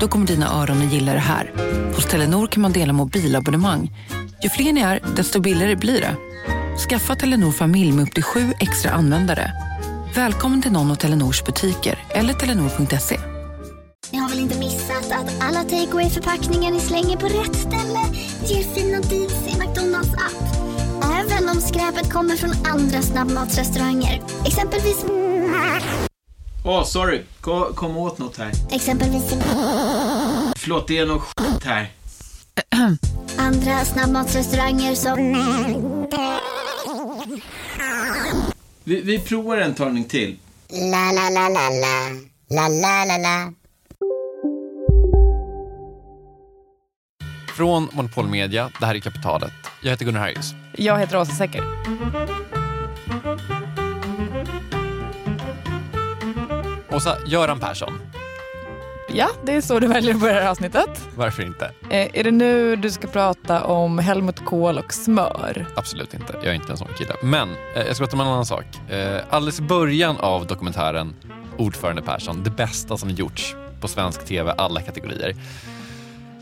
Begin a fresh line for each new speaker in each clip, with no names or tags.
Då kommer dina öron att gilla det här. Hos Telenor kan man dela mobilabonnemang. Ju fler ni är, desto billigare blir det. Skaffa Telenor familj med upp till sju extra användare. Välkommen till någon av Telenors butiker eller telenor.se.
Ni har väl inte missat att alla takeaway förpackningar ni slänger på rätt ställe ger fina deals i McDonalds app. Även om skräpet kommer från andra snabbmatsrestauranger. Exempelvis...
Åh, oh, sorry. Kom, kom åt något här.
Exempelvis...
Förlåt, det är något skit här.
Andra snabbmatsrestauranger som...
Vi, vi provar en talning till.
La, la, la, la, la. La, la, la, la.
Från Monopol Media, det här är Kapitalet. Jag heter Gunnar Harjus.
Jag heter Åsa Secker.
Åsa, Göran Persson.
Ja, det är så du väljer att börja det här avsnittet.
Varför inte?
Eh, är det nu du ska prata om Helmut Kohl och smör?
Absolut inte. Jag är inte en sån kille. Men eh, jag ska prata om en annan sak. Eh, alldeles i början av dokumentären Ordförande Persson, det bästa som gjorts på svensk tv, alla kategorier.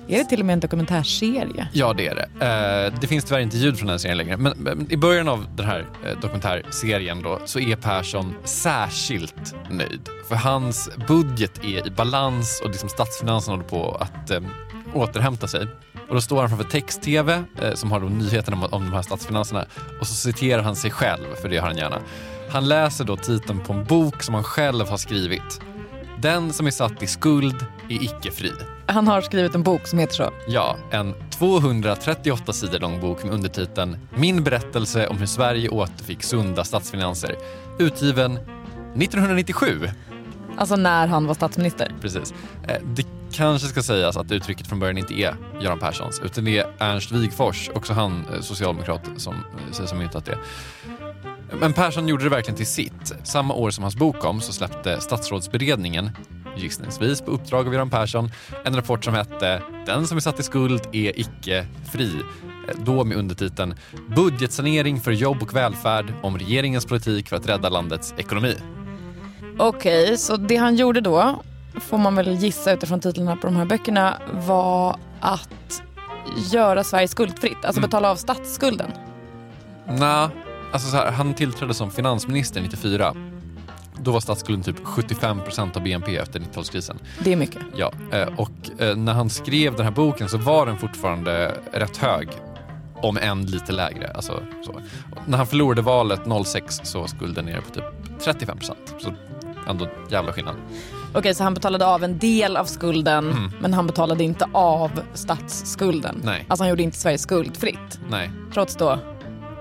Är det till och med en dokumentärserie?
Ja, det är det. Eh, det finns tyvärr inte ljud från den serien längre. Men, men i början av den här eh, dokumentärserien då, så är Persson särskilt nöjd. För hans budget är i balans och liksom statsfinanserna håller på att eh, återhämta sig. Och då står han framför text-tv eh, som har då nyheterna om, om de här statsfinanserna och så citerar han sig själv, för det gör han gärna. Han läser då titeln på en bok som han själv har skrivit. Den som är satt i skuld är icke fri.
Han har skrivit en bok som heter så.
Ja, en 238 sidor lång bok med undertiteln Min berättelse om hur Sverige återfick sunda statsfinanser. Utgiven 1997.
Alltså när han var statsminister.
Precis. Eh, det kanske ska sägas att uttrycket från början inte är Göran Perssons utan det är Ernst Wigforss, också han eh, socialdemokrat, som eh, säger som myntat det. Men Persson gjorde det verkligen till sitt. Samma år som hans bok kom så släppte statsrådsberedningen gissningsvis på uppdrag av Göran Persson, en rapport som hette “Den som är satt i skuld är icke fri”. Då med undertiteln “Budgetsanering för jobb och välfärd om regeringens politik för att rädda landets ekonomi”.
Okej, okay, så det han gjorde då, får man väl gissa utifrån titlarna på de här böckerna, var att göra Sverige skuldfritt, alltså
Mm.
betala av statsskulden.
Nej, alltså så här, han tillträdde som finansminister 94. Då var statsskulden typ 75 procent av BNP efter 90-talskrisen.
Det är mycket.
Ja, eh, och eh, när han skrev den här boken så var den fortfarande rätt hög. Om än lite lägre. Alltså, när han förlorade valet 06 så var skulden nere på typ 35 procent. Så ändå jävla skillnad.
Okej, så han betalade av en del av skulden,
Mm.
men han betalade inte av statsskulden.
Nej.
Alltså han gjorde inte Sverige skuldfritt.
Nej,
Trots då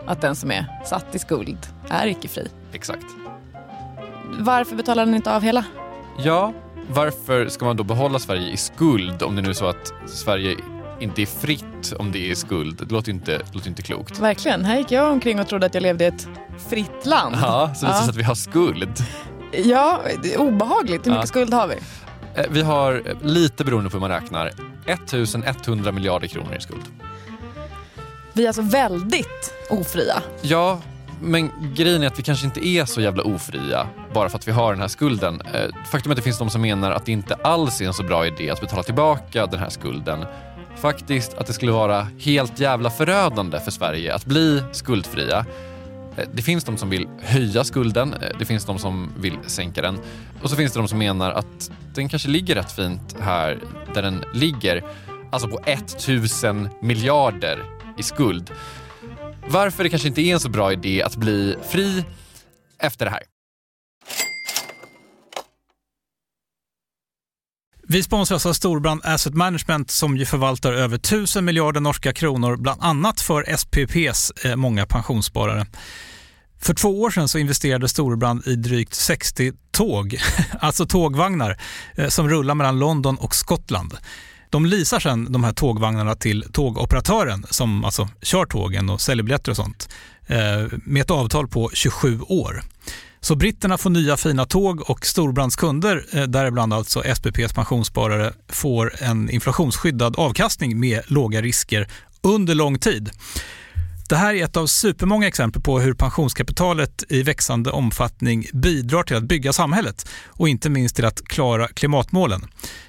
att den som är satt i skuld är icke fri.
exakt.
Varför betalar han inte av hela?
Ja, varför ska man då behålla Sverige i skuld om det nu är så att Sverige inte är fritt om det är skuld? Det låter inte, det låter inte klokt.
Verkligen. Här gick jag omkring och trodde att jag levde i ett fritt land.
Ja, så det
Ja.
att vi har skuld.
Ja, det är obehagligt. Hur mycket
Ja.
skuld har vi?
Eh, Vi har, eh, lite beroende på hur man räknar, 1100 miljarder kronor i skuld.
Vi är alltså väldigt ofria.
Ja, men grejen är att vi kanske inte är så jävla ofria bara för att vi har den här skulden. Eh, faktum är att det finns de som menar att det inte alls är en så bra idé att betala tillbaka den här skulden. Faktiskt att det skulle vara helt jävla förödande för Sverige att bli skuldfria. Eh, det finns de som vill höja skulden, eh, det finns de som vill sänka den och så finns det de som menar att den kanske ligger rätt fint här där den ligger. Alltså på 1000 miljarder i skuld. Varför det kanske inte är en så bra idé att bli fri efter det här.
Vi sponsras av Storbrand Asset Management som ju förvaltar över 1000 miljarder norska kronor, bland annat för SPPs eh, många pensionssparare. För två år sedan så investerade Storbrand i drygt 60 tåg, alltså tågvagnar, eh, som rullar mellan London och Skottland. De leasar sedan de här tågvagnarna till tågoperatören som alltså kör tågen och säljer biljetter och sånt eh, med ett avtal på 27 år. Så britterna får nya fina tåg och Storbrands kunder, eh, däribland alltså SPPs pensionssparare, får en inflationsskyddad avkastning med låga risker under lång tid. Det här är ett av supermånga exempel på hur pensionskapitalet i växande omfattning bidrar till att bygga samhället och inte minst till att klara klimatmålen.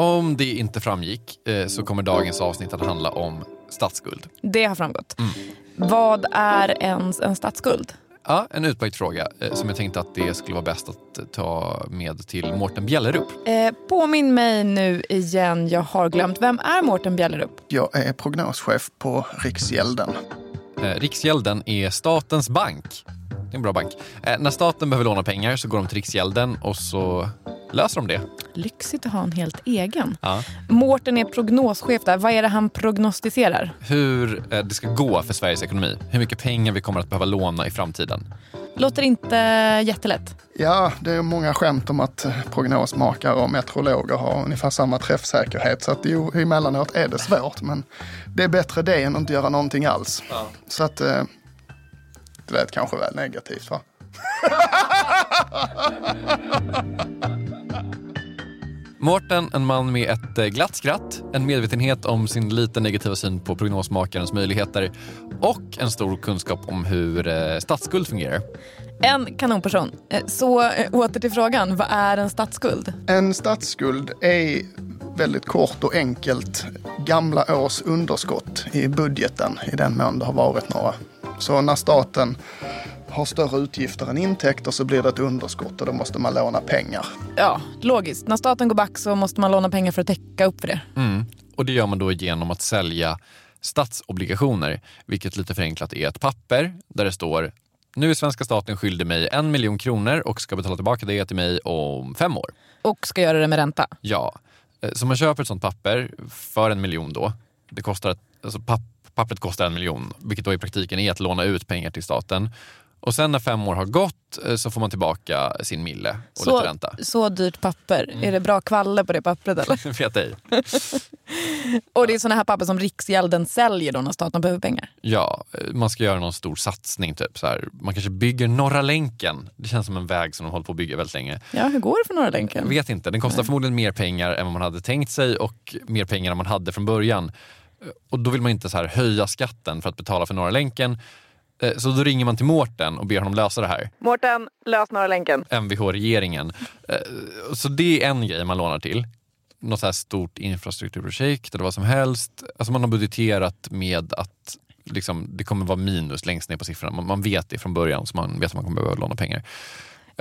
Om det inte framgick eh, så kommer dagens avsnitt att handla om statsskuld.
Det har framgått. Vad är ens en statsskuld?
Ja, en utmärkt fråga eh, som jag tänkte att det skulle vara bäst att ta med till Mårten Bjällerup.
Eh, påminn mig nu igen, jag har glömt. Vem är Mårten Bjällerup?
Jag är prognoschef på Riksgälden.
Eh, Riksgälden är statens bank. Det är en bra bank. Eh, när staten behöver låna pengar så går de till Riksgälden och så löser de det.
Lyxigt att ha en helt egen.
Ja.
Mårten är prognoschef där. Vad är det han prognostiserar?
Hur eh, det ska gå för Sveriges ekonomi. Hur mycket pengar vi kommer att behöva låna i framtiden.
Låter inte jättelätt.
Ja, det är många skämt om att prognosmakare och meteorologer har ungefär samma träffsäkerhet. Så att jo, emellanåt är det svårt. Men det är bättre det än att inte göra någonting alls. Så att eh, det lät kanske väl negativt va?
Mårten, en man med ett eh, glatt skratt, en medvetenhet om sin lite negativa syn på prognosmakarens möjligheter och en stor kunskap om hur eh, statsskuld fungerar.
En kanonperson. Eh, Så åter till frågan. Vad är en statsskuld?
En statsskuld är väldigt kort och enkelt gamla års underskott i budgeten i den mån det har varit några. Så när staten har större utgifter än intäkter så blir det ett underskott och då måste man låna pengar.
Ja, logiskt. När staten går back så måste man låna pengar för att täcka upp för det.
Mm. Och det gör man då genom att sälja statsobligationer, vilket lite förenklat är ett papper där det står nu är svenska staten skyldig mig en miljon kronor och ska betala tillbaka det till mig om fem år.
Och ska göra det med ränta.
Ja, Eh, så man köper ett sånt papper för en miljon då. Det kostar, ett- alltså papp, pappret kostar en miljon, vilket då i praktiken är att låna ut pengar till staten. Och sen när fem år har gått eh, så får man tillbaka sin mille och
Så,
lite ränta.
så dyrt papper. Är det bra kvalle på det pappret eller?
Vet ej.
Och det är såna här papper som Riksgälden säljer då när staten behöver pengar.
Ja, eh, man ska göra någon stor satsning. Typ, så här. Man kanske bygger Norra länken. Det känns som en väg som de håller på att bygga väldigt länge.
Ja, hur går det för Norra
Jag
länken?
vet inte. Den kostar förmodligen mer pengar än vad man hade tänkt sig och mer pengar än man hade från början. Och då vill man inte så här höja skatten för att betala för Norra länken. Eh, Så då ringer man till Mårten och ber honom lösa det här.
Mårten, lös Norra länken.
Mvh-regeringen. Eh, Så det är en grej man lånar till. Något så här stort infrastrukturprojekt eller vad som helst. Alltså man har budgeterat med att liksom, det kommer vara minus längst ner på siffrorna. Man, man vet det från början så man vet att man kommer behöva låna pengar.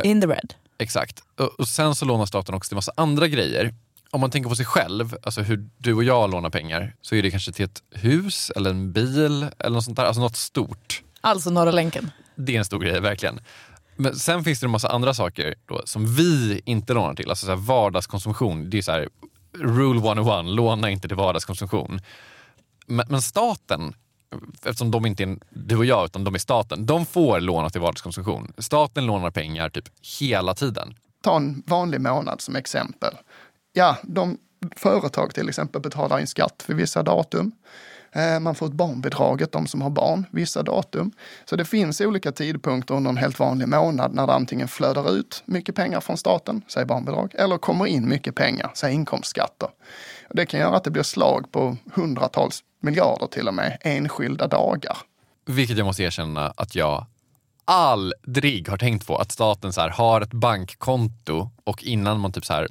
In the red.
Exakt. Och, och sen så lånar staten också till massa andra grejer. Om man tänker på sig själv, alltså hur du och jag lånar pengar, så är det kanske till ett hus eller en bil eller något sånt där. Alltså något stort.
Alltså Norra länken.
Det är en stor grej, verkligen. Men sen finns det en massa andra saker då, som vi inte lånar till. Alltså så här vardagskonsumtion. Det är så här, rule 101, låna inte till vardagskonsumtion. Men, men staten, eftersom de inte är du och jag, utan de är staten, de får låna till vardagskonsumtion. Staten lånar pengar typ hela tiden.
Ta en vanlig månad som exempel. Ja, de företag till exempel betalar in skatt för vissa datum. Eh, man får ett barnbidraget, de som har barn, vissa datum. Så det finns olika tidpunkter under en helt vanlig månad när det antingen flödar ut mycket pengar från staten, säg barnbidrag, eller kommer in mycket pengar, säg inkomstskatter. Det kan göra att det blir slag på hundratals miljarder till och med enskilda dagar.
Vilket jag måste erkänna att jag aldrig har tänkt på. Att staten så här, har ett bankkonto och innan man typ så här,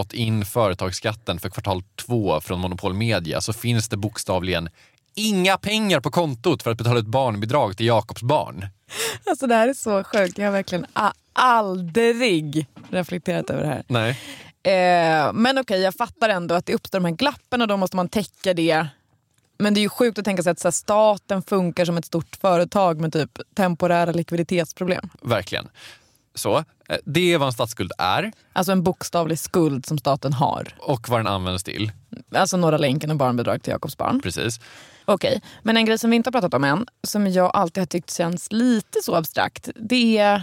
fått in företagsskatten för kvartal två från Monopol Media så finns det bokstavligen inga pengar på kontot för att betala ut barnbidrag till Jakobs barn.
Alltså det här är så sjukt. Jag har verkligen aldrig reflekterat över det här.
Nej.
Eh, men okej, jag fattar ändå att det uppstår de här glappen och då måste man täcka det. Men det är ju sjukt att tänka sig att här, staten funkar som ett stort företag med typ temporära likviditetsproblem.
Verkligen. Så, eh, det är vad en statsskuld är
Alltså en bokstavlig skuld som staten har.
och vad den används till.
Alltså Norra länken och barnbidrag till Jakobs barn.
Precis.
Okej, men en grej som vi inte har pratat om än, som jag alltid har tyckt känns lite så abstrakt, det är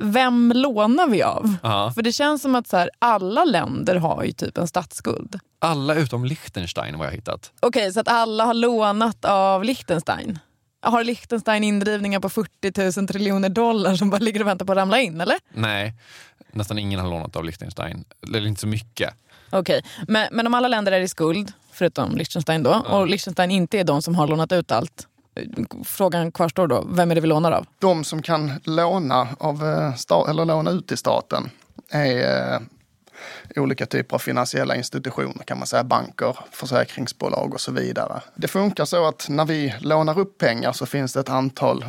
vem lånar vi av?
Ja.
För det känns som att så här, alla länder har ju typ en statsskuld.
Alla utom Liechtenstein vad jag hittat.
Okej, så att alla har lånat av Liechtenstein. Har Liechtenstein indrivningar på 40 000 triljoner dollar som bara ligger och väntar på att ramla in, eller?
Nej, nästan ingen har lånat av Liechtenstein. Eller inte så mycket.
Okej, men, men om alla länder är i skuld, förutom Liechtenstein då, och Liechtenstein inte är de som har lånat ut allt, frågan kvarstår då, vem är det vi lånar av?
De som kan låna, av, eh, eller låna ut till staten är eh, olika typer av finansiella institutioner kan man säga, banker, försäkringsbolag och så vidare. Det funkar så att när vi lånar upp pengar så finns det ett antal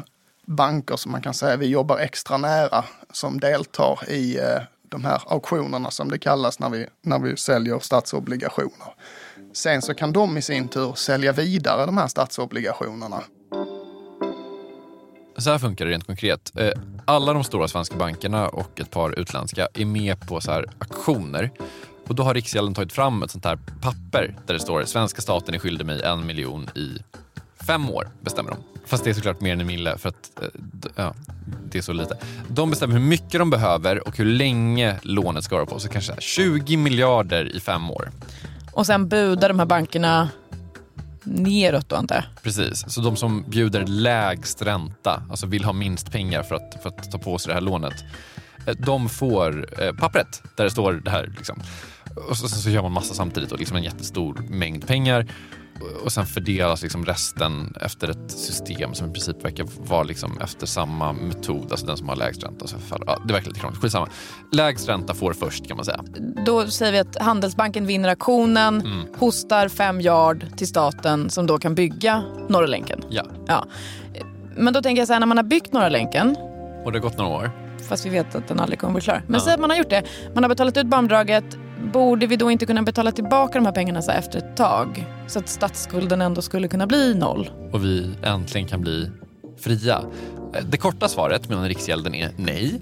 banker som man kan säga vi jobbar extra nära som deltar i eh, de här auktionerna som det kallas när vi, när vi säljer statsobligationer. Sen så kan de i sin tur sälja vidare de här statsobligationerna.
Så här funkar det rent konkret. Eh, alla de stora svenska bankerna och ett par utländska är med på så här aktioner. Och då har Riksgälden tagit fram ett sånt här papper där det står svenska staten är skyldig mig en miljon i fem år, bestämmer de. Fast det är såklart mer än en mille för att eh, ja, det är så lite. De bestämmer hur mycket de behöver och hur länge lånet ska vara på. Så kanske 20 miljarder i fem år.
Och sen budar de här bankerna neråt då antar jag.
Precis, så de som bjuder lägst ränta, alltså vill ha minst pengar för att, för att ta på sig det här lånet, eh, de får eh, pappret där det står det här. Liksom. Och så, så gör man massa samtidigt och liksom en jättestor mängd pengar. Och- sen fördelas liksom resten efter ett system som i princip verkar vara liksom efter samma metod, alltså den som har lägst ränta. Så för, ja, det verkar lite krångligt, skitsamma. Lägst ränta får först kan man säga.
Då säger vi att Handelsbanken vinner auktionen,
Mm.
hostar fem yard till staten som då kan bygga Norra länken.
Ja,
Ja. Men då tänker jag så här, när man har byggt Norra länken,
och det har gått några år.
fast vi vet att den aldrig kommer bli klar. Men
Ja.
säg att man har gjort det, man har betalat ut barnbidraget, borde vi då inte kunna betala tillbaka de här pengarna så här efter ett tag? Så att statsskulden ändå skulle kunna bli noll.
och vi äntligen kan bli fria? Det korta svaret medan Riksgälden är nej.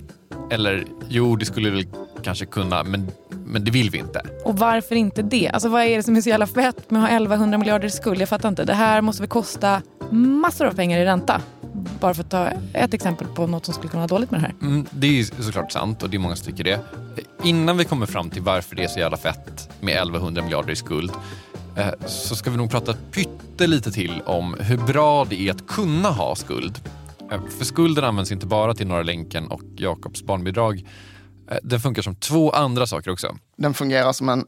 Eller jo, det skulle vi kanske kunna, men, men det vill vi inte.
Och varför inte det? Alltså vad är det som är så jävla fett med att ha 1100 miljarder i skuld? Jag fattar inte. Det här måste väl kosta massor av pengar i ränta? Bara för att ta ett exempel på något som skulle kunna vara dåligt med det här.
Mm, det är såklart sant och det är många som tycker det. Innan vi kommer fram till varför det är så jävla fett med 1100 miljarder i skuld eh, så ska vi nog prata pyttelite till om hur bra det är att kunna ha skuld. Eh, För skulden används inte bara till Norra länken och Jakobs barnbidrag. Eh, Den funkar som två andra saker också.
Den fungerar som en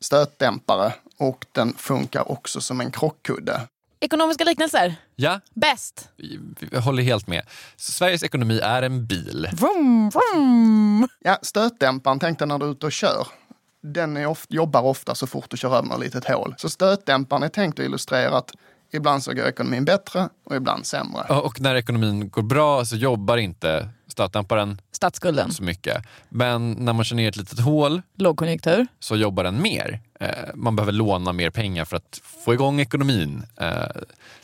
stötdämpare och den funkar också som en krockkudde.
Ekonomiska liknelser.
Ja,
Bäst.
jag håller helt med. Sveriges ekonomi är en bil.
Vroom, vroom.
Ja, stötdämparen, tänk dig när du är ute och kör. Den är of, jobbar ofta så fort du kör över ett litet hål. Så stötdämparen är tänkt att illustrera att ibland så går ekonomin bättre och ibland sämre.
Ja, Och när ekonomin går bra så jobbar inte stötdämparen
Statsskulden.
så mycket. Men när man kör ner ett litet hål
Lågkonjunktur.
så jobbar den mer. Eh, man behöver låna mer pengar för att få igång ekonomin. Eh,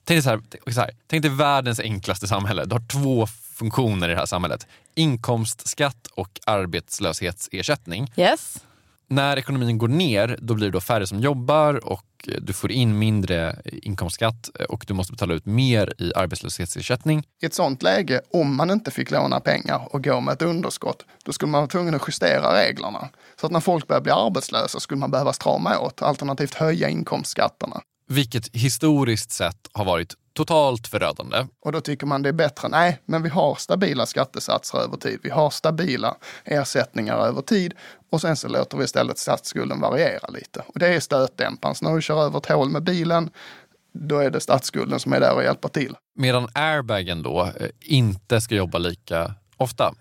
tänk, dig så här, tänk så här, tänk dig världens enklaste samhälle. Du har två funktioner i det här samhället. Inkomstskatt och arbetslöshetsersättning.
Yes.
När ekonomin går ner då blir det färre som jobbar och du får in mindre inkomstskatt och du måste betala ut mer i arbetslöshetsersättning.
I ett sånt läge, om man inte fick låna pengar och gå med ett underskott, då skulle man vara tvungen att justera reglerna. Så att när folk börjar bli arbetslösa skulle man behöva strama åt, alternativt höja inkomstskatterna.
Vilket historiskt sett har varit totalt förödande.
Och då tycker man det är bättre. Nej, men vi har stabila skattesatser över tid. Vi har stabila ersättningar över tid och sen så låter vi istället statsskulden variera lite. Och det är stötdämparen. Så när du kör över ett hål med bilen, då är det statsskulden som är där och hjälper till.
Medan airbagen då eh, inte ska jobba lika ofta.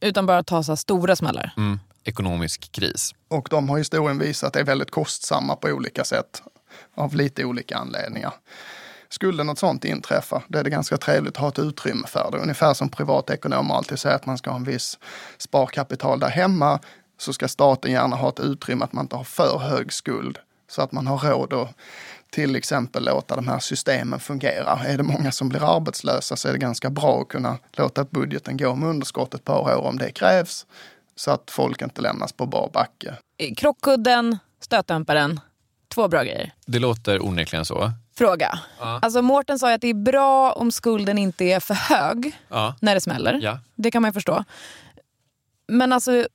Utan bara ta så stora smällar.
Mm. Ekonomisk kris.
Och de har historien visat att det är väldigt kostsamma på olika sätt av lite olika anledningar. Skulle något sånt inträffa, då är det ganska trevligt att ha ett utrymme för det. Ungefär som privatekonomer alltid säger att man ska ha en viss sparkapital där hemma, så ska staten gärna ha ett utrymme att man inte har för hög skuld så att man har råd att till exempel låta de här systemen fungera. Är det många som blir arbetslösa så är det ganska bra att kunna låta budgeten gå med underskott ett par år om det krävs så att folk inte lämnas på bar backe.
Krockkudden, stötdämparen, två bra grejer.
Det låter onekligen så.
Fråga.
Ja.
Alltså Mårten sa ju att det är bra om skulden inte är för hög
Ja.
när det smäller.
Ja.
Det kan man ju förstå. Men alltså,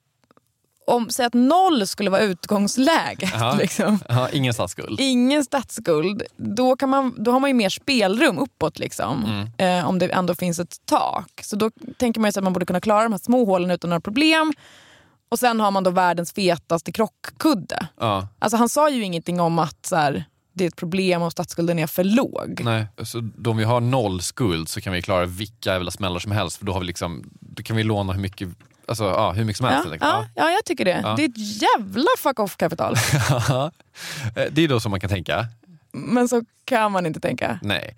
om, säg att noll skulle vara utgångsläget.
Ja.
Liksom.
Ja, ingen statsskuld.
Ingen statsskuld. Då, kan man, då har man ju mer spelrum uppåt liksom,
Mm.
eh, om det ändå finns ett tak. Så då tänker man ju att man borde kunna klara de här små hålen utan några problem. Och sen har man då världens fetaste krockkudde.
Ja.
Alltså han sa ju ingenting om att så här, det är ett problem om statsskulden är för låg.
Nej, så då om vi har noll skuld så kan vi klara vilka jävla smällar som helst för då, har vi liksom, då kan vi låna hur mycket, alltså, ja, hur mycket som helst.
Ja, ja, ja, jag tycker det.
Ja.
Det är ett jävla fuck off-kapital.
Eh, det är då som man kan tänka.
Men så kan man inte tänka.
Nej.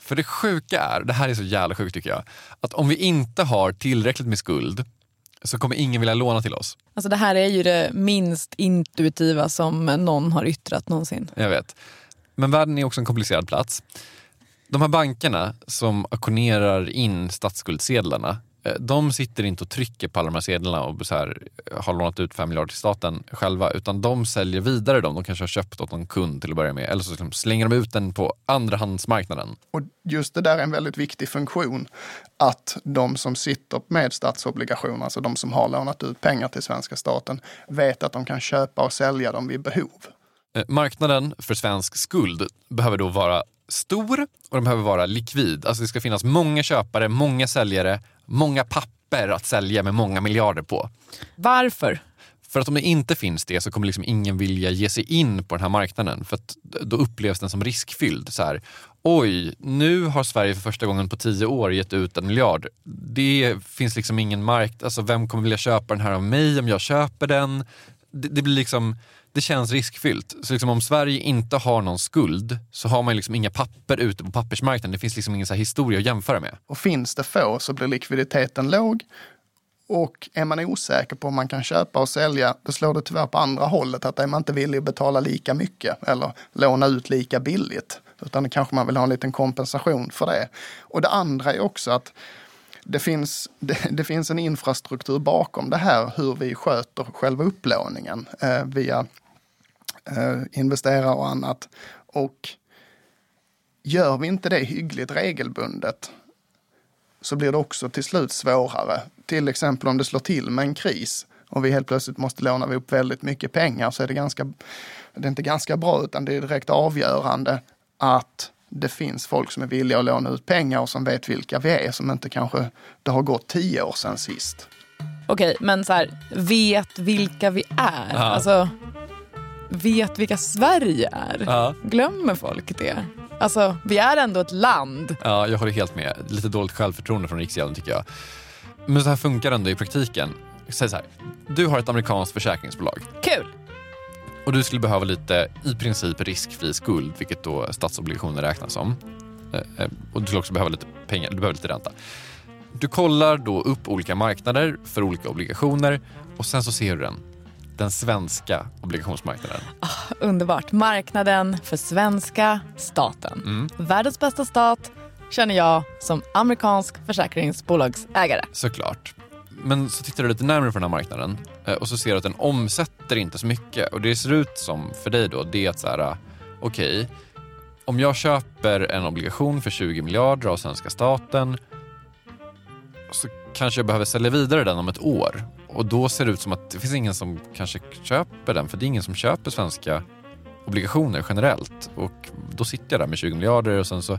För det sjuka är, det här är så jävla sjukt tycker jag, att om vi inte har tillräckligt med skuld så kommer ingen vilja låna till oss.
Alltså det här är ju det minst intuitiva som någon har yttrat någonsin.
Jag vet. Men världen är också en komplicerad plats. De här bankerna som auktionerar in statsskuldsedlarna, de sitter inte och trycker på alla de här sedlarna och så här, eh, har lånat ut 5 miljarder till staten själva, utan de säljer vidare dem. De kanske har köpt åt någon kund till att börja med, eller så liksom slänger de ut den på andrahandsmarknaden.
Och just det där är en väldigt viktig funktion. Att de som sitter med statsobligationer, alltså de som har lånat ut pengar till svenska staten, vet att de kan köpa och sälja dem vid behov.
Eh, Marknaden för svensk skuld behöver då vara stor och den behöver vara likvid. Alltså det ska finnas många köpare, många säljare, många papper att sälja med många miljarder på.
Varför?
För att om det inte finns det så kommer liksom ingen vilja ge sig in på den här marknaden för att då upplevs den som riskfylld. Så här, Oj, nu har Sverige för första gången på tio år gett ut en miljard. Det finns liksom ingen marknad, alltså vem kommer vilja köpa den här av mig om jag köper den? Det, det blir liksom, det känns riskfyllt. Så liksom om Sverige inte har någon skuld så har man liksom inga papper ute på pappersmarknaden. Det finns liksom ingen så här historia att jämföra med.
Och finns det få så blir likviditeten låg. Och är man osäker på om man kan köpa och sälja, då slår det tyvärr på andra hållet. Att är man inte villig att betala lika mycket eller låna ut lika billigt. Utan då kanske man vill ha en liten kompensation för det. Och det andra är också att det finns, det, det finns en infrastruktur bakom det här hur vi sköter själva upplåningen eh, via eh, investerare och annat. Och gör vi inte det hyggligt regelbundet så blir det också till slut svårare. Till exempel om det slår till med en kris och vi helt plötsligt måste låna upp väldigt mycket pengar så är det ganska, det är inte ganska bra utan det är direkt avgörande att det finns folk som är villiga att låna ut pengar och som vet vilka vi är, som inte kanske det har gått tio år sedan sist.
Okej, men så här, vet vilka vi är.
Ja.
Alltså, vet vilka Sverige är.
Ja.
Glömmer folk det? Alltså, vi är ändå ett land.
Ja, jag håller helt med. Lite dåligt självförtroende från Riksgälden tycker jag. Men så här funkar det ändå i praktiken. Säg så här, du har ett amerikanskt försäkringsbolag
Kul!
och du skulle behöva lite i princip riskfri skuld, vilket då statsobligationer räknas som. Eh, eh, Och du skulle också behöva lite pengar, du behöver lite ränta. Du kollar då upp olika marknader för olika obligationer och sen så ser du den. Den svenska obligationsmarknaden.
Underbart. Marknaden för svenska staten.
Mm.
Världens bästa stat känner jag som amerikansk försäkringsbolagsägare.
Såklart. Men så tittar du lite närmare på den här marknaden eh, och så ser du att den omsätter inte så mycket. Och det ser ut som för dig då, det är att så här, eh, okej, om jag köper en obligation för 20 miljarder av svenska staten så kanske jag behöver sälja vidare den om ett år. Och då ser det ut som att det finns ingen som kanske köper den, för det är ingen som köper svenska obligationer generellt. Och då sitter jag där med 20 miljarder och sen så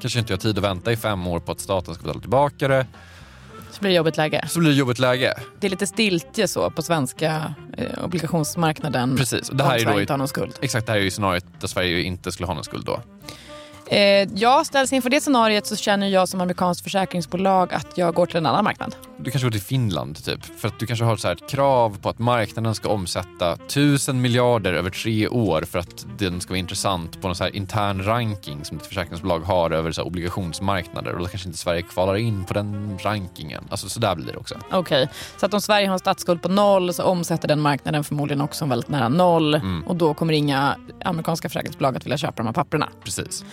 kanske inte jag har tid att vänta i fem år på att staten ska betala tillbaka det.
Så blir det jobbigt läge.
Så blir det jobbigt läge.
Det är lite stiltje så på svenska eh, obligationsmarknaden.
Precis. Och det här är
Sverige
då
inte har någon skuld.
Exakt, det här är ju scenariot där Sverige inte skulle ha någon skuld då.
Eh, jag ställs inför det scenariet så känner jag som amerikanskt försäkringsbolag att jag går till en annan marknad.
Du kanske går till Finland typ. För att du kanske har så ett krav på att marknaden ska omsätta tusen miljarder över tre år för att den ska vara intressant på någon så intern ranking som ett försäkringsbolag har över så obligationsmarknader. Och då kanske inte Sverige kvalar in på den rankingen. Alltså så där blir det också.
Okej, så att om Sverige har en statsskuld på noll så omsätter den marknaden förmodligen också väldigt nära noll
Mm.
och då kommer inga amerikanska försäkringsbolag att vilja köpa de här papperna.
Precis.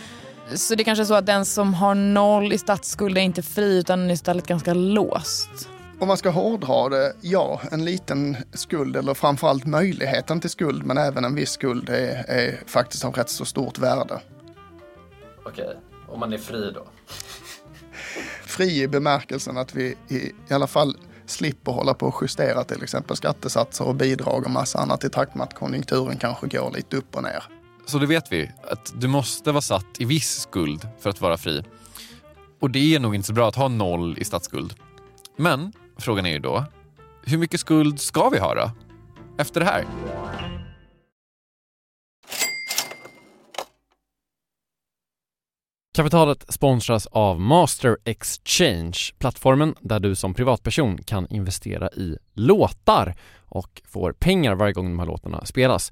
Så det kanske är så att den som har noll i statsskuld är inte fri utan istället ganska låst.
Om man ska hårdra det, ja, en liten skuld eller framförallt möjligheten till skuld men även en viss skuld är, är faktiskt av rätt så stort värde.
Okej, om man är fri då?
Fri i bemärkelsen att vi i, i alla fall slipper hålla på och justera till exempel skattesatser och bidrag och massa annat i takt med att konjunkturen kanske går lite upp och ner.
Så det vet vi, att du måste vara satt i viss skuld för att vara fri. Och det är nog inte så bra att ha noll i statsskuld. Men frågan är ju då, hur mycket skuld ska vi ha då? Efter det här?
Kapitalet sponsras av Master Exchange, plattformen där du som privatperson kan investera i låtar och får pengar varje gång de här låtarna spelas.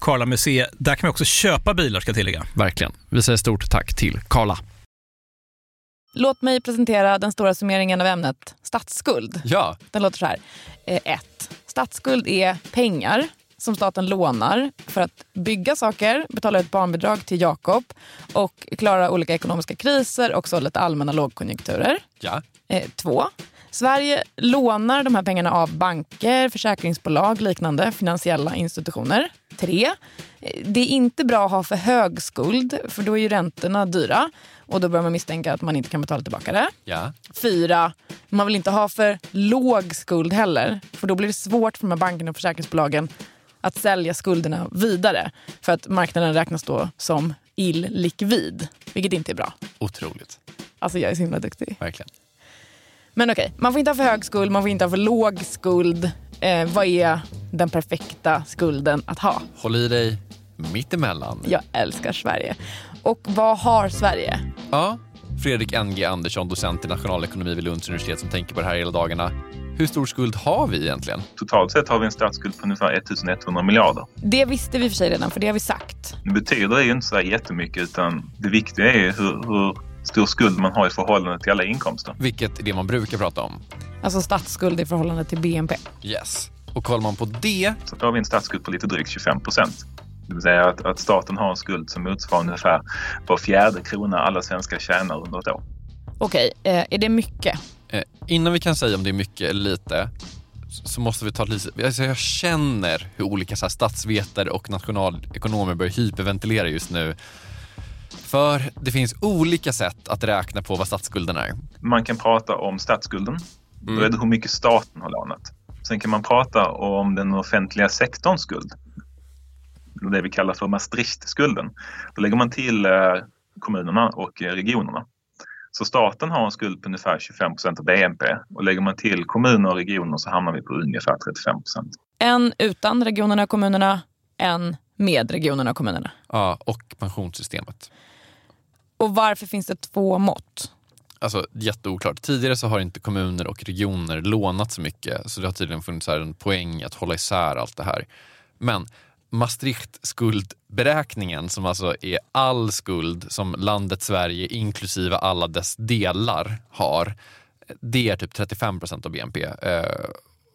Karla Museet. Där kan man också köpa bilar ska jag tillägga.
Verkligen. Vi säger stort tack till Karla.
Låt mig presentera den stora summeringen av ämnet statsskuld.
Ja.
Den låter så här. 1. Statsskuld är pengar som staten lånar för att bygga saker, betala ut barnbidrag till Jakob och klara olika ekonomiska kriser och så lite allmänna lågkonjunkturer.
Ja.
2. Sverige lånar de här pengarna av banker, försäkringsbolag, liknande finansiella institutioner. Tre, det är inte bra att ha för hög skuld för då är ju räntorna dyra och då börjar man misstänka att man inte kan betala tillbaka det.
Ja.
Fyra, man vill inte ha för låg skuld heller för då blir det svårt för de här bankerna och försäkringsbolagen att sälja skulderna vidare för att marknaden räknas då som illikvid, vilket inte är bra.
Otroligt.
Alltså jag är så himla duktig.
Verkligen.
Men okej, man får inte ha för hög skuld, man får inte ha för låg skuld. Eh, vad är den perfekta skulden att ha?
Håll i dig mittemellan.
Jag älskar Sverige. Och vad har Sverige?
Ja. Fredrik NG Andersson, docent i nationalekonomi vid Lunds universitet som tänker på det här hela dagarna. Hur stor skuld har vi egentligen?
Totalt sett har vi en statsskuld på ungefär 1100 miljarder.
Det visste vi för sig redan, för det har vi sagt.
Det betyder ju inte så jättemycket utan det viktiga är hur, hur stor skuld man har i förhållande till alla inkomster.
Vilket är det man brukar prata om.
Alltså statsskuld i förhållande till BNP.
Yes. Och kollar man på det...
Så har vi en statsskuld på lite drygt 25 procent. Det vill säga att, att staten har en skuld som motsvarar ungefär var fjärde krona alla svenskar tjänar under ett år.
Okej, eh, är det mycket?
Eh, innan vi kan säga om det är mycket eller lite så måste vi ta lite... Alltså jag känner hur olika så här, statsvetare och nationalekonomer börjar hyperventilera just nu. För det finns olika sätt att räkna på vad statsskulden är.
Man kan prata om statsskulden. Då är det hur mycket staten har lånat. Sen kan man prata om den offentliga sektorns skuld. Det vi kallar för Maastrichtskulden. Då lägger man till eh, kommunerna och eh, regionerna. Så staten har en skuld på ungefär 25 procent av BNP och lägger man till kommuner och regioner så hamnar vi på ungefär 35 procent.
En utan regionerna och kommunerna, en med regionerna och kommunerna.
Ja, och pensionssystemet.
Och varför finns det två mått?
Alltså jätteoklart. Tidigare så har inte kommuner och regioner lånat så mycket så det har tydligen funnits här en poäng att hålla isär allt det här. Men Maastricht-skuldberäkningen som alltså är all skuld som landet Sverige inklusive alla dess delar har. Det är typ 35 procent av BNP. Eh,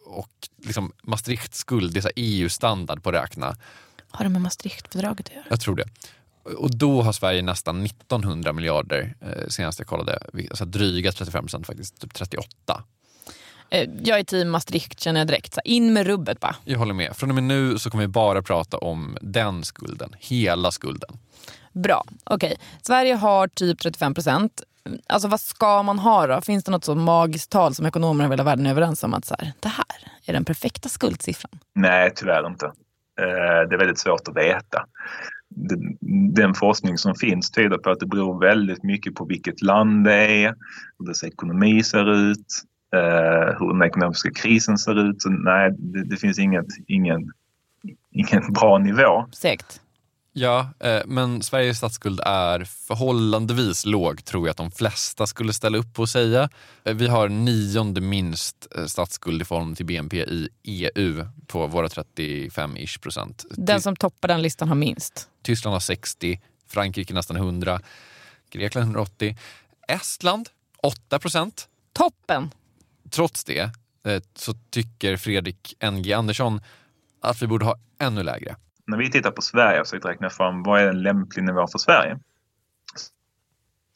och liksom Maastricht-skuld, det är EU-standard på att räkna.
Har det med Maastrichtfördraget att göra?
Jag tror det. Och då har Sverige nästan 1900 miljarder eh, senast jag kollade. Alltså dryga 35 procent faktiskt, typ 38.
Eh, jag är team Maastricht känner jag direkt. Så in med rubbet bara.
Jag håller med. Från och med nu så kommer vi bara prata om den skulden. Hela skulden.
Bra. Okej. Sverige har typ 35 procent. Alltså vad ska man ha då? Finns det något så magiskt tal som ekonomer över hela världen är överens om att så här, det här är den perfekta skuldsiffran?
Nej, tyvärr inte. Eh, det är väldigt svårt att veta. Den forskning som finns tyder på att det beror väldigt mycket på vilket land det är, hur dess ekonomi ser ut, eh, hur den ekonomiska krisen ser ut. Så nej, det, det finns inget, ingen, ingen bra nivå.
Säkert.
Ja, eh, men Sveriges statsskuld är förhållandevis låg tror jag att de flesta skulle ställa upp på att säga. Eh, vi har nionde minst eh, statsskuld i förhållande till BNP i EU på våra 35-ish procent.
Den som toppar den listan har minst.
Tyskland har 60, Frankrike nästan 100, Grekland 180, Estland 8 procent.
Toppen!
Trots det så tycker Fredrik NG Andersson att vi borde ha ännu lägre.
När vi tittar på Sverige och försöker räkna fram vad är en lämplig nivå för Sverige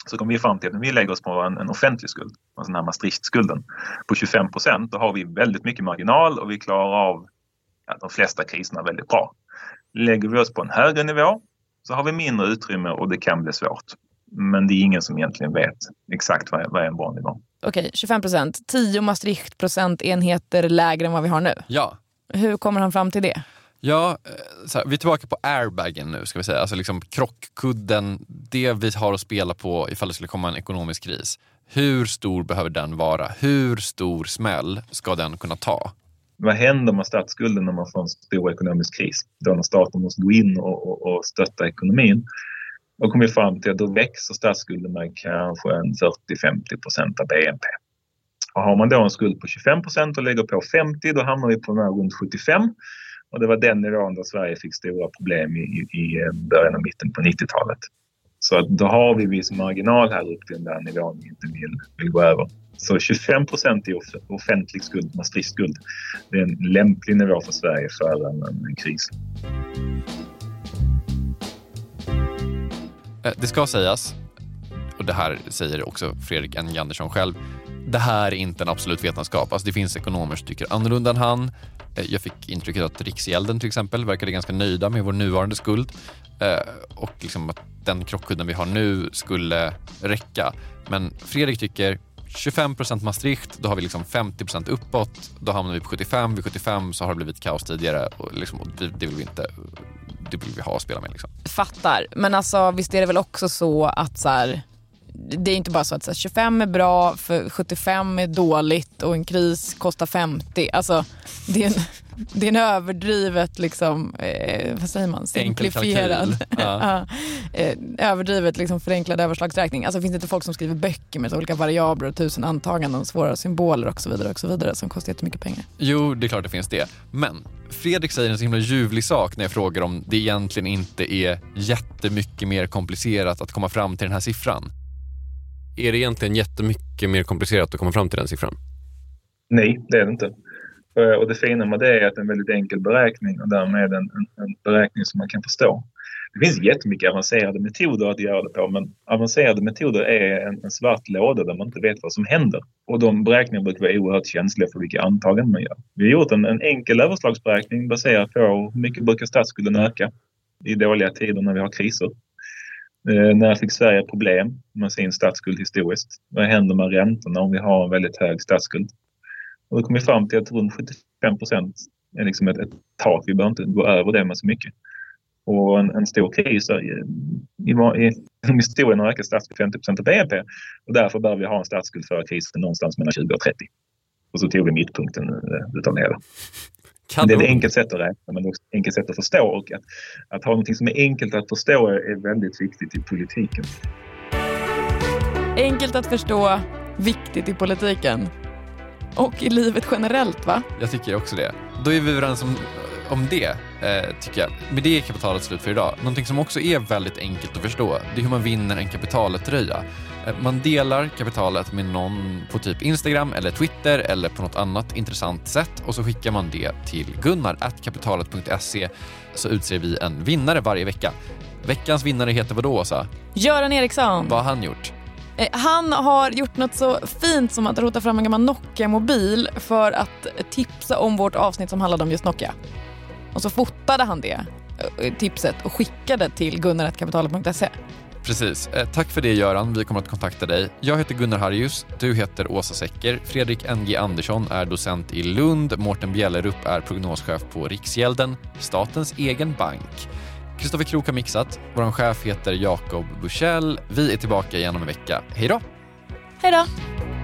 så kommer vi fram till att när vi lägger oss på en, en offentlig skuld, alltså den här Maastrichtskulden, på 25 procent, då har vi väldigt mycket marginal och vi klarar av ja, de flesta kriserna väldigt bra. Lägger vi oss på en högre nivå så har vi mindre utrymme och det kan bli svårt. Men det är ingen som egentligen vet exakt vad är, vad är en bra nivå.
Okej, 25 procent. 10 Maastricht-procentenheter lägre än vad vi har nu.
Ja.
Hur kommer han fram till det?
Ja, eh, så här, vi är tillbaka på airbagen nu ska vi säga. Alltså liksom krockkudden, det vi har att spela på ifall det skulle komma en ekonomisk kris. Hur stor behöver den vara? Hur stor smäll ska den kunna ta?
Vad händer med statsskulden när man får en stor ekonomisk kris? Då när staten måste gå in och, och, och stötta ekonomin. Då kommer vi fram till att då växer statsskulden med kanske en 40-50 procent av BNP. Och har man då en skuld på 25 procent och lägger på 50 då hamnar vi på runt 75. Och det var den nivån där Sverige fick stora problem i, i eh, början och mitten på 90-talet. Så att då har vi viss marginal här upp till den där nivån vi inte vill, vill gå över. Så 25 procent i offentlig skuld, Maastrichtskuld, det är en lämplig nivå för Sverige för en, en kris.
Eh, det ska sägas, och det här säger också Fredrik N. Andersson själv, det här är inte en absolut vetenskap. Alltså det finns ekonomer som tycker annorlunda än han. Eh, jag fick intrycket att Riksgälden till exempel verkade ganska nöjda med vår nuvarande skuld eh, och liksom att den krockkudden vi har nu skulle räcka. Men Fredrik tycker 25% Maastricht, då har vi liksom 50% uppåt. Då hamnar vi på 75. Vid 75 så har det blivit kaos tidigare och, liksom, och det, det vill vi inte det vill vi ha att spela med. Liksom.
Fattar. Men alltså visst är det väl också så att så här, det är inte bara så att så här, 25 är bra, för 75 är dåligt och en kris kostar 50. Alltså det är en, det är en överdrivet, liksom, eh, vad säger man, simplifierad.
Ja.
eh, överdrivet liksom, förenklad överslagsräkning. Alltså finns det inte folk som skriver böcker med olika variabler och tusen antaganden, svåra symboler och så vidare och så vidare som kostar jättemycket pengar.
Jo, det är klart det finns det. Men Fredrik säger en så himla ljuvlig sak när jag frågar om det egentligen inte är jättemycket mer komplicerat att komma fram till den här siffran.
Är det egentligen jättemycket mer komplicerat att komma fram till den siffran?
Nej, det är det inte. Eh, och det fina med det är att det är en väldigt enkel beräkning och därmed en, en, en beräkning som man kan förstå. Det finns jättemycket avancerade metoder att göra det på men avancerade metoder är en, en svart låda där man inte vet vad som händer. Och de beräkningarna brukar vara oerhört känsliga för vilka antaganden man gör. Vi har gjort en, en enkel överslagsberäkning baserat på hur mycket brukar statsskulden öka i dåliga tider när vi har kriser. Eh, när fick Sverige problem med sin statsskuld historiskt? Vad händer med räntorna om vi har en väldigt hög statsskuld? Och då kom vi fram till att runt 75 procent är liksom ett, ett tak. Vi behöver inte gå över det med så mycket. Och en, en stor kris är, i, i, i, historien har ökat statsskulden 50 procent av BNP. Och därför behöver vi ha en statsskuld före krisen någonstans mellan 20 och 30. Och så tog vi mittpunkten eh, utav det men Det är ett enkelt sätt att räkna men också ett enkelt sätt att förstå. Och att, att ha något som är enkelt att förstå är, är väldigt viktigt i politiken.
Enkelt att förstå, viktigt i politiken. Och i livet generellt va?
Jag tycker också det. Då är vi överens om, om det, eh, tycker jag. Med det är kapitalet slut för idag. Någonting som också är väldigt enkelt att förstå, det är hur man vinner en kapitalet-tröja. Eh, Man delar kapitalet med någon på typ Instagram eller Twitter eller på något annat intressant sätt och så skickar man det till gunnar.kapitalet.se så utser vi en vinnare varje vecka. Veckans vinnare heter vad då, Åsa?
Göran Eriksson.
Vad har han gjort?
Eh, Han har gjort något så fint som att rota fram en gammal Nokia-mobil för att tipsa om vårt avsnitt som handlade om just Nokia. Och så fotade han det eh, tipset och skickade till gunnar.kapitalet.se.
Precis. Eh, tack för det Göran, vi kommer att kontakta dig. Jag heter Gunnar Harjus, du heter Åsa Secker, Fredrik NG Andersson är docent i Lund, Mårten Bjellerup är prognoschef på Riksgälden, statens egen bank. Kristoffer Krook har mixat, vår chef heter Jakob Bursell. Vi är tillbaka igen om en vecka. Hej då!
Hej då!